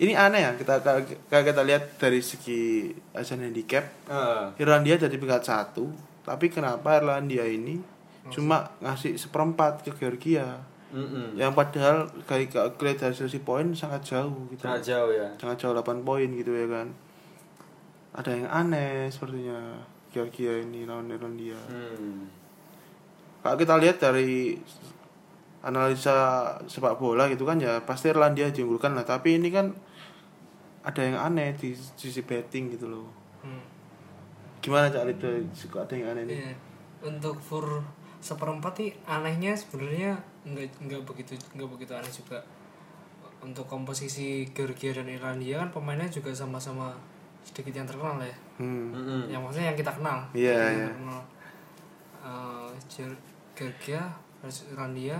Ini aneh ya kita kalau kita lihat dari segi Asian handicap Ah, Irlandia jadi peringkat satu tapi kenapa Irlandia ini cuma ngasih seperempat ke Georgia? Mm-mm. yang padahal kayak kalau lihat dari sisi poin sangat jauh gitu. Sangat jauh ya. Sangat jauh 8 poin gitu ya kan. Ada yang aneh sepertinya Georgia ini lawan Irlandia. Hmm. kalau kita lihat dari analisa sepak bola gitu kan ya pasti Irlandia diunggulkan lah. Tapi ini kan ada yang aneh di sisi betting gitu loh hmm. gimana cak itu suka ada yang aneh nih Iya. untuk Fur seperempat sih anehnya sebenarnya nggak nggak begitu nggak begitu aneh juga untuk komposisi Georgia dan Irlandia kan pemainnya juga sama-sama sedikit yang terkenal ya hmm. Yang maksudnya yang kita kenal Iya, Yang iya. kita kenal. Eh, Ger- Georgia versus Irlandia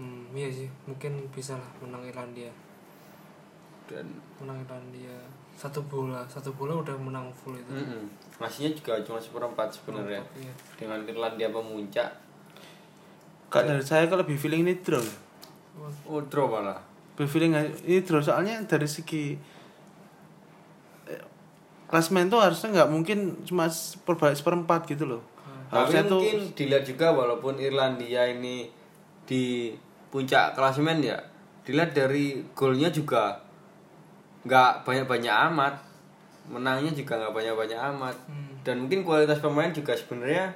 hmm iya sih mungkin bisa lah menang Irlandia dan menang Irlandia satu bola satu bola udah menang full itu. Mm-mm. ngasihnya juga cuma seperempat sebenarnya. Iya. dengan Irlandia pemuncak Kak dari saya kalau lebih feeling ini draw. Oh draw malah. Lebih feeling ini draw. Soalnya dari segi eh, klasmen tuh harusnya nggak mungkin cuma seperbalik seperempat gitu loh. Tapi harusnya tuh mungkin dilihat juga walaupun Irlandia ini di puncak klasemen ya, dilihat dari golnya juga nggak banyak-banyak amat, menangnya juga nggak banyak-banyak amat, Hmm. dan mungkin kualitas pemain juga sebenarnya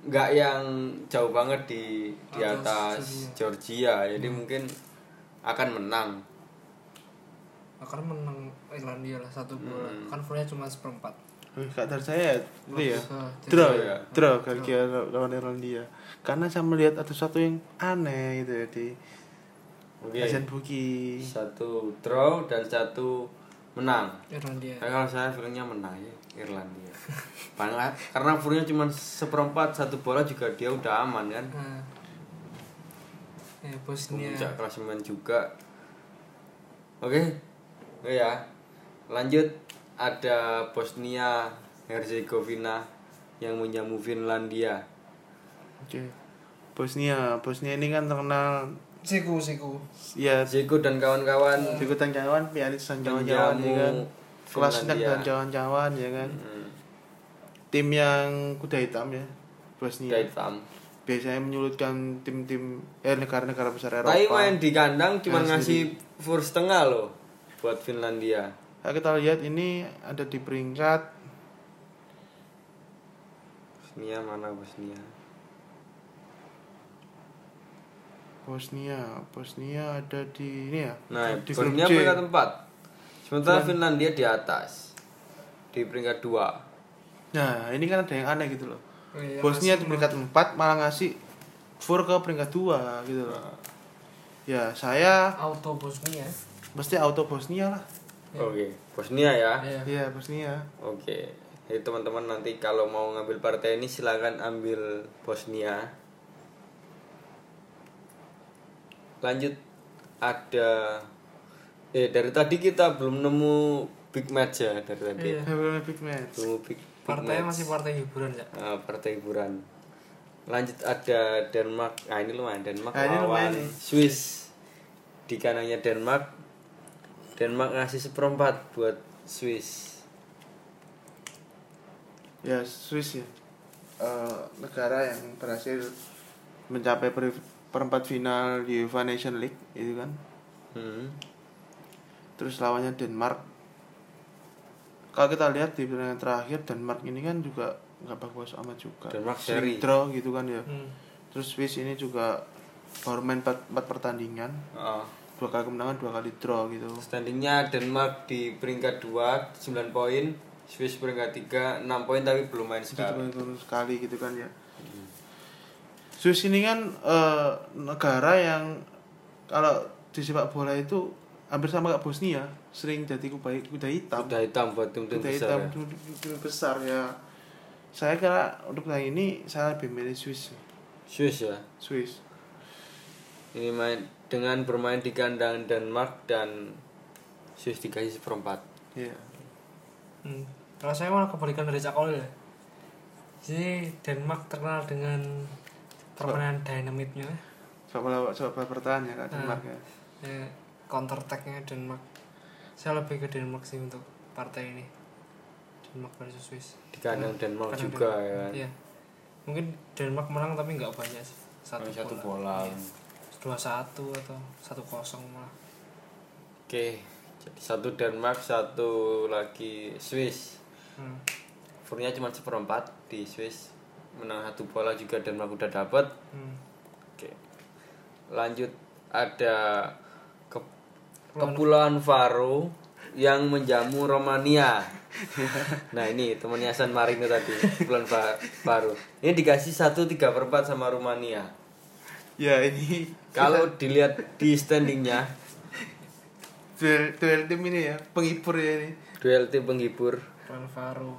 nggak yang jauh banget di di Atas atas Georgia, jadi mungkin akan menang. akan menang Irlandia lah satu bola Hmm. kan fullnya cuma seperempat. Eh, Kak dari saya itu ya. Draw Draw ya ya. draw. Georgia lawan Irlandia. Karena saya melihat ada sesuatu yang aneh gitu ya di Oke, Asian Buki satu draw dan satu menang. Irlandia Nah, kalau saya feelingnya menang ya Irlandia. Karena karena furnya cuma seperempat satu bola juga dia udah aman kan. nah, ya Bosnia Puncak klasemen juga. Oke. Oke ya. Lanjut ada Bosnia Herzegovina yang menjamu Finlandia. oke Bosnia Bosnia ini kan terkenal Siku Siku ya Zeko dan kawan-kawan. Ikutan kawan pianis dan kawan-kawan ya kan? Kelas dan kawan-kawan ya kan? Hmm, tim yang kuda hitam ya Bosnia. Kuda hitam. biasanya menyulitkan tim-tim eh negara-negara besar Eropa. Tapi main di kandang cuma Nah, ngasih fur setengah loh buat Finlandia. Nah, kita lihat ini ada di peringkat. Bosnia mana Bosnia? Bosnia Bosnia ada di ini ya Nah, di grup Bosnia C. peringkat 4. Sementara Finlandia di atas. Di peringkat 2. nah ini kan ada yang aneh gitu loh Oh, iya, Bosnia di peringkat 4 malah ngasih fur ke peringkat 2 gitu loh ya saya auto Bosnia mesti auto Bosnia lah Oke, Bosnia ya. Iya. Iya, Bosnia. Oke. Jadi teman-teman nanti kalau mau ngambil partai ini silakan ambil Bosnia. Lanjut ada eh dari tadi kita belum nemu big match ya dari tadi. Iya. Belum big match. Belum big, big Partainya match. masih partai hiburan ya. Eh, partai hiburan. Lanjut ada Denmark. Ah ini lumayan Denmark Ah, ini lumayan lawan nih. Swiss. Di kanannya Denmark. Denmark ngasih seperempat buat Swiss. Ya, Swiss ya. Eh, negara yang berhasil mencapai per- perempat final di UEFA Nation League itu kan. Hmm. Terus lawannya Denmark. Kalau kita lihat di pertandingan terakhir Denmark ini kan juga nggak bagus amat juga. Denmark seri. draw gitu kan ya. Hmm. Terus Swiss ini juga baru main 4, pertandingan, Oh. dua kali kemenangan, dua kali draw gitu. Standingnya Denmark di peringkat 2 9 poin, Swiss peringkat 3 6 poin tapi belum main sekali. baru sekali gitu kan ya. Swiss ini kan eh, negara yang kalau di sepak bola itu hampir sama kayak Bosnia, sering jadi kuda, kuda hitam. Udah hitam buat tim-tim Kuda besar hitam ya. tim- tim besar ya. Saya kira untuk yang ini saya lebih milih Swiss. Swiss ya. Swiss. Ini main dengan bermain di kandang Denmark dan Swiss dikasih seperempat. Iya. Hmm. Kalau saya malah kebalikan dari Cak Olil ya. Jadi Denmark terkenal dengan permainan bola sepak bola bertahan ya Kak Denmark ya. Ya, counter attack-nya Denmark. Saya lebih ke Denmark sih untuk partai ini. Denmark versus Swiss. Di kandang Denmark Kandang juga Denmark. ya kan. Iya. Mungkin Denmark menang tapi nggak banyak sih. Satu, Satu bola. bola. Dua satu atau satu kosong malah. Oke, jadi satu Denmark, satu lagi Swiss. Hmm. Furnya cuma seperempat di Swiss. Menang satu bola juga Denmark udah dapet. Hmm. Oke. Lanjut ada ke Kepulauan Faro yang menjamu Romania. nah ini temannya San Marino tadi Kepulauan Fa- Faro. Ini dikasih satu tiga perempat sama Romania. Ya ini Kalau dilihat di standingnya duel, duel tim ini ya, penghibur ya ini. duel tim penghibur Alvaro.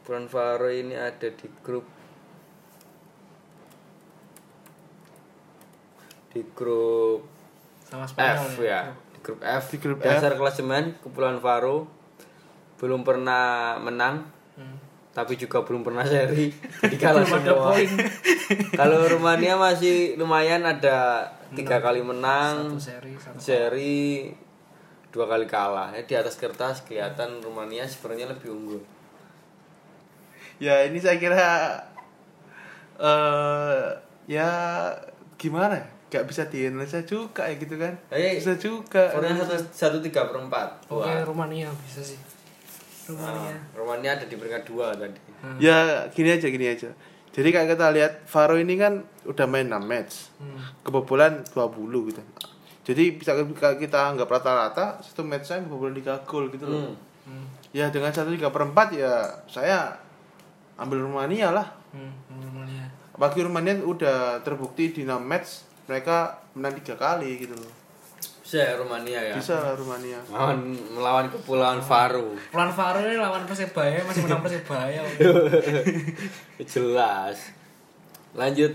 Kepulauan Faro ini ada di grup di grup Sama Spanyol F ya? di grup F. Di grup dasar klasemen Kepulauan Faro. Belum pernah menang Hmm. tapi juga belum pernah seri. Jadi kalah semua. poin. kalau Rumania masih lumayan ada tiga kali menang Satu seri, satu seri dua kali kalah. Ya, di atas kertas kelihatan Rumania sebenarnya lebih unggul. Ya ini saya kira eh ya gimana? Gak bisa dianalisa juga ya gitu kan? Eh, bisa juga. Skornya satu satu tiga perempat Oke, Wah. Rumania bisa sih. Rumania. Ah, Rumania ada di peringkat dua tadi Hmm. Ya gini aja gini aja. Jadi kayak kita lihat Faro ini kan udah main 6 match. Hmm. Kebobolan 20 gitu. Jadi bisa kita kita anggap rata-rata satu match saya kebobolan 3 gol gitu loh. Hmm. Hmm. Ya dengan satu tiga perempat ya saya ambil Rumania lah. Hmm. Rumania. Apalagi Rumania udah terbukti di 6 match mereka menang tiga kali gitu loh. bisa ya Rumania ya Bisa lah Rumania. melawan melawan Kepulauan Faro Pulan Faro ini lawan Persebaya masih menang Persebaya. jelas lanjut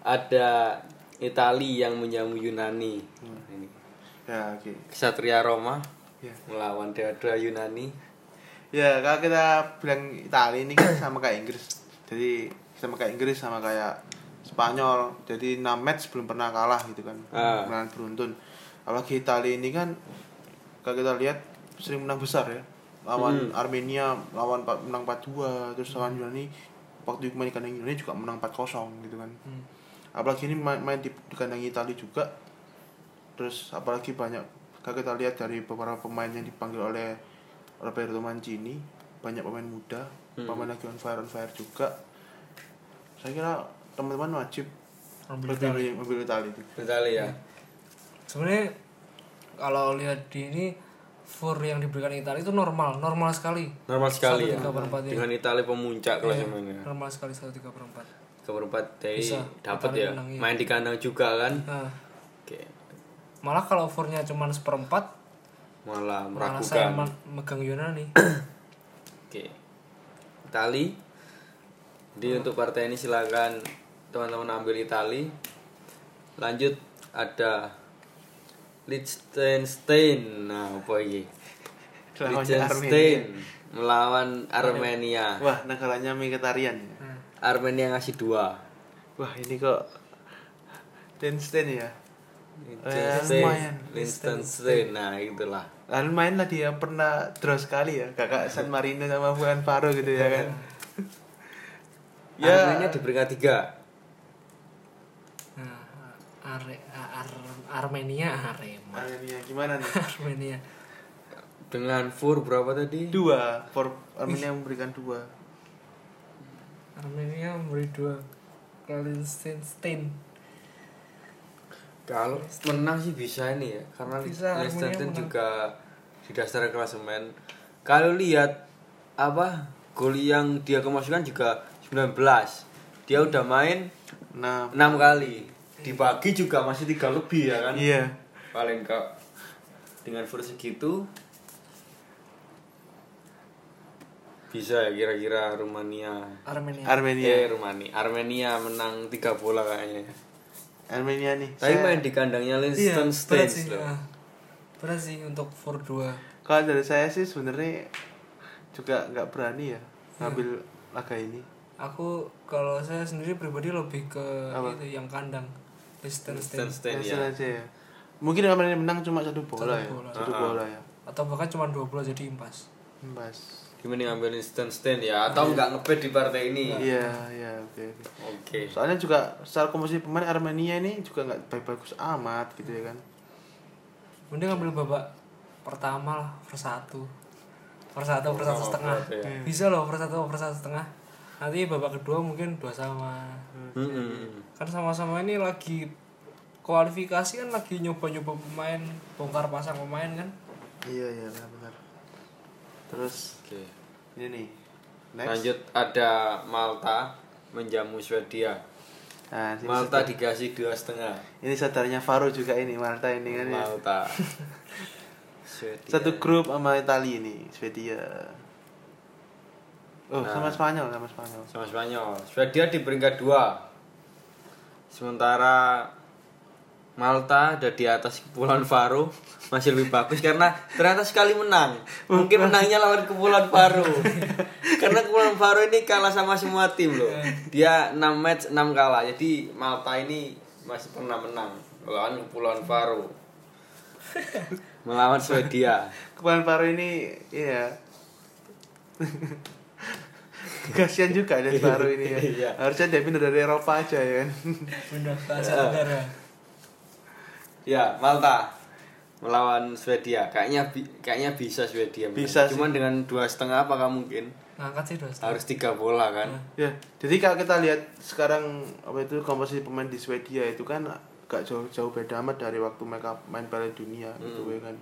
ada Itali yang menjamu Yunani ini Ya oke. Kesatria Roma Ya. melawan Dewa Yunani Ya kalau kita bilang Italia ini kan sama kayak Inggris. Jadi sama kayak Inggris sama kayak Spanyol. Jadi 6 match belum pernah kalah gitu kan. Ah. Menang beruntun. Apalagi Italia ini kan kalau kita lihat sering menang besar ya. Lawan Armenia lawan empat- menang 4-2 terus lawan Yunani waktu main di kandang Yunani juga menang 4-0 gitu kan. Hmm. Apalagi ini main, main di, di kandang Italia juga. Terus apalagi banyak kalau kita lihat dari beberapa pemain yang dipanggil oleh Roberto Mancini banyak pemain muda Hmm. pemain lagi on fire on fire juga saya kira teman-teman wajib Ambil memilih mobil Italia itu Itali ya Sebenarnya kalau lihat di ini for yang diberikan Italia itu normal, normal sekali. normal sekali Satu ya tiga perempat ya. dengan Itali pemuncak Iya, klasemennya normal sekali satu tiga perempat. keberempat dari Bisa, dapat ya menang, iya. main di kandang juga kan Nah, oke malah kalau fornya cuma seperempat malah malah saya meragukan me- megang Yunani Oke. Itali. Jadi untuk partai ini silakan teman-teman ambil Itali. Lanjut ada Liechtenstein. Nah, apa ini? Liechtenstein melawan Armenia. Wah, negaranya vegetarian. ya. Nah, Armenia ngasih dua. Wah, ini kok Liechtenstein ya. Liechtenstein. Liechtenstein. Nah, itulah. Lalu main lah dia pernah draw sekali ya, kakak San Marino sama Bukan Faro gitu ya kan. ya, Armenia di peringkat tiga. Are- Ar- Armenia Arema Armenia gimana nih? Armenia Dengan fur berapa tadi? Dua, for Armenia memberikan dua. Armenia memberi dua Liechtenstein Kalau menang sih bisa ini ya, karena Liechtenstein juga di dasar klasemen. Kalau lihat apa gol yang dia kemasukan juga 19. Dia udah main Nah, 6 kali. Dibagi juga masih tiga lebih ya kan? iya. Paling ke dengan fur segitu bisa ya kira-kira Rumania Armenia Armenia. eh Rumania Armenia menang tiga bola kayaknya Armenia nih. tapi Saya- main di kandangnya iya Liechtenstein berat sih loh. ah. berat sih untuk for 2 Kalau dari saya sih sebenarnya juga nggak berani ya ngambil laga ini. aku kalau saya sendiri pribadi lebih ke Apa? itu yang kandang Liechtenstein Liechtenstein Hasil ya aja ya. Mungkin Armenia menang cuma satu bola Satu ya. bola. Satu Ah. bola ya. atau bahkan cuma dua bola jadi impas Bas. gimana ngambil Liechtenstein ya atau nggak ngebet di partai ini Iya, iya, oke. oke. oke Soalnya juga secara komposisi pemain Armenia ini juga nggak baik-bagus amat gitu ya kan. mending ambil babak pertama lah per satu per satu per satu Pertama setengah berat ya. bisa loh per satu per satu setengah nanti babak kedua mungkin dua sama Mm-mm. Kan sama-sama ini lagi kualifikasi kan lagi nyoba-nyoba pemain bongkar pasang pemain kan Iya, iya, benar-benar. Terus oke ini nih. Next. lanjut ada Malta menjamu Swedia Nah, sini Malta saudara- dikasih dua setengah ini saudaranya Faro juga ini Malta ini kan ya. Malta Swedia. Satu grup sama Italia ini, Swedia. Oh, Nah. sama Spanyol, sama Spanyol. sama Spanyol Swedia di peringkat dua sementara Malta ada di atas Kepulauan Faro masih lebih bagus karena ternyata sekali menang. Mungkin menangnya lawan Kepulauan Faro karena Kepulauan Faro ini kalah sama semua tim loh. Dia 6 match 6 kalah. Jadi Malta ini masih pernah menang melawan Kepulauan Faro melawan Swedia. Kepulauan Faro ini iya. Kasihan juga dari Faro ini ya. Iya. Harusnya dia pindah dari Eropa aja ya kan. pindah ke Asia Tenggara Ya, Malta melawan Swedia. Kayaknya bi- kayaknya bisa Swedia. Bisa sih. Cuman dengan dua setengah apakah mungkin? ngangkat sih dua setengah Harus tiga bola kan? ya, jadi kalau kita lihat sekarang apa itu komposisi pemain di Swedia itu kan gak jauh-jauh beda amat dari waktu mereka main Piala Dunia gitu ya kan.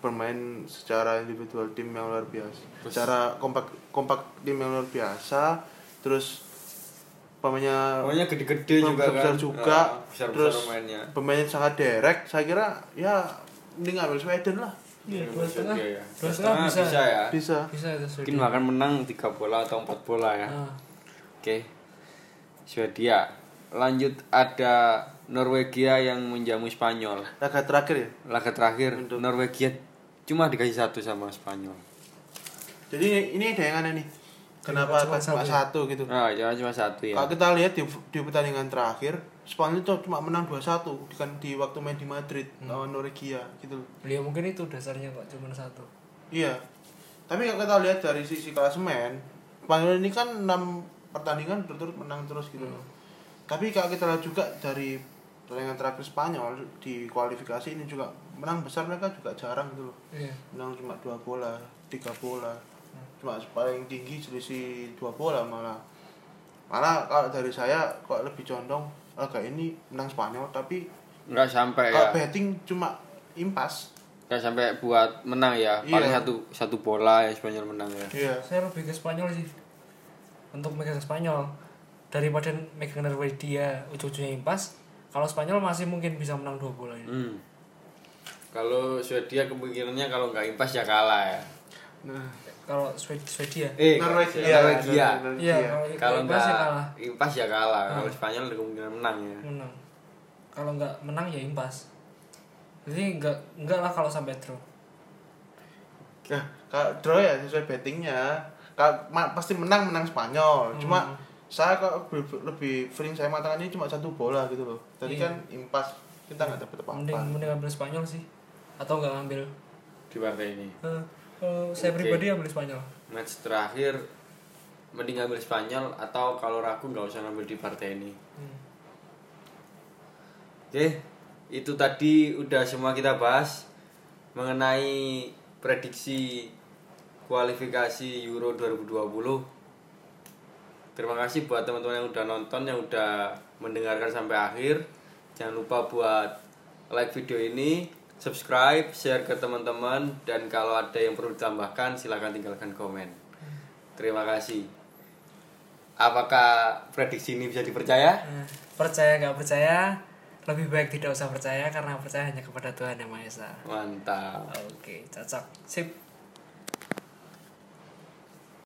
Bermain secara individual tim yang luar biasa. Secara kompak kompak tim yang luar biasa. Terus pemainnya Pokoknya gede-gede juga besar kan? juga Ah, besar-besar terus pemainnya. pemainnya sangat direct saya kira ya mending ngambil Sweden lah Iya, dua Swedia setengah. ya. Dua setengah bisa. ya. bisa bisa itu Mungkin akan menang tiga bola atau empat bola ya. Ah, Oke. Swedia. Lanjut ada Norwegia yang menjamu Spanyol. laga terakhir ya Laga terakhir Untuk- Norwegia cuma dikasih satu sama Spanyol. jadi ini ada yang aneh nih kenapa Cuma cuma satu ya? gitu Ah, cuma cuma satu ya. kalau kita lihat di, di pertandingan terakhir Spanyol itu cuma menang 2-1 kan di waktu main di Madrid Hmm. lawan Norwegia gitu loh. ya mungkin itu dasarnya kok cuma satu iya tapi kalau kita lihat dari sisi klasemen Spanyol ini kan 6 pertandingan berturut menang terus gitu Hmm. loh tapi kalau kita lihat juga dari pertandingan terakhir Spanyol di kualifikasi ini juga menang besar mereka juga jarang gitu loh iya menang cuma dua bola tiga bola cuma paling tinggi selisih dua bola malah malah kalau dari saya kok lebih condong agak ini menang Spanyol tapi Enggak sampai kalau ya. betting cuma impas Enggak sampai buat menang ya. Iya. Paling satu satu bola ya Spanyol menang ya. iya saya lebih ke Spanyol sih untuk megang Spanyol daripada megang Norwegia ujung-ujungnya impas kalau Spanyol masih mungkin bisa menang dua bola ini Hmm. Kalau Swedia kemungkinannya kalau nggak impas ya kalah ya. Nah, Kalau Swed- Swedia. Eh, Norwegia. Norwegia. Iya, kalau Kalau impas ya nggak kalah. impas ya kalah. Hmm. Kalau Spanyol ada kemungkinan menang ya. Menang. Kalau nggak menang ya impas. Jadi nggak nggak lah kalau sampai draw. Nah, kalau draw ya sesuai bettingnya. Kalau pasti menang menang Spanyol. Cuma Hmm. saya kok lebih, lebih sering saya matakan ini cuma satu bola gitu loh. Tadi Iya. kan impas kita nggak dapat Mending apa-apa. mending ambil Spanyol sih. Atau nggak ngambil. Di partai ini. Eh, kalau saya Oke. pribadi ambil Spanyol. Match terakhir mending ngambil Spanyol atau kalau ragu nggak usah ngambil di partai ini. Hmm. Oke, itu tadi udah semua kita bahas mengenai prediksi kualifikasi Euro 2020. Terima kasih buat teman-teman yang udah nonton, yang udah mendengarkan sampai akhir. Jangan lupa buat like video ini, subscribe, share ke teman-teman, dan kalau ada yang perlu ditambahkan silahkan tinggalkan komen. Terima kasih. Apakah prediksi ini bisa dipercaya? Eh, percaya nggak percaya, lebih baik tidak usah percaya karena percaya hanya kepada Tuhan yang Maha Esa. Mantap. Oke, cocok. Sip.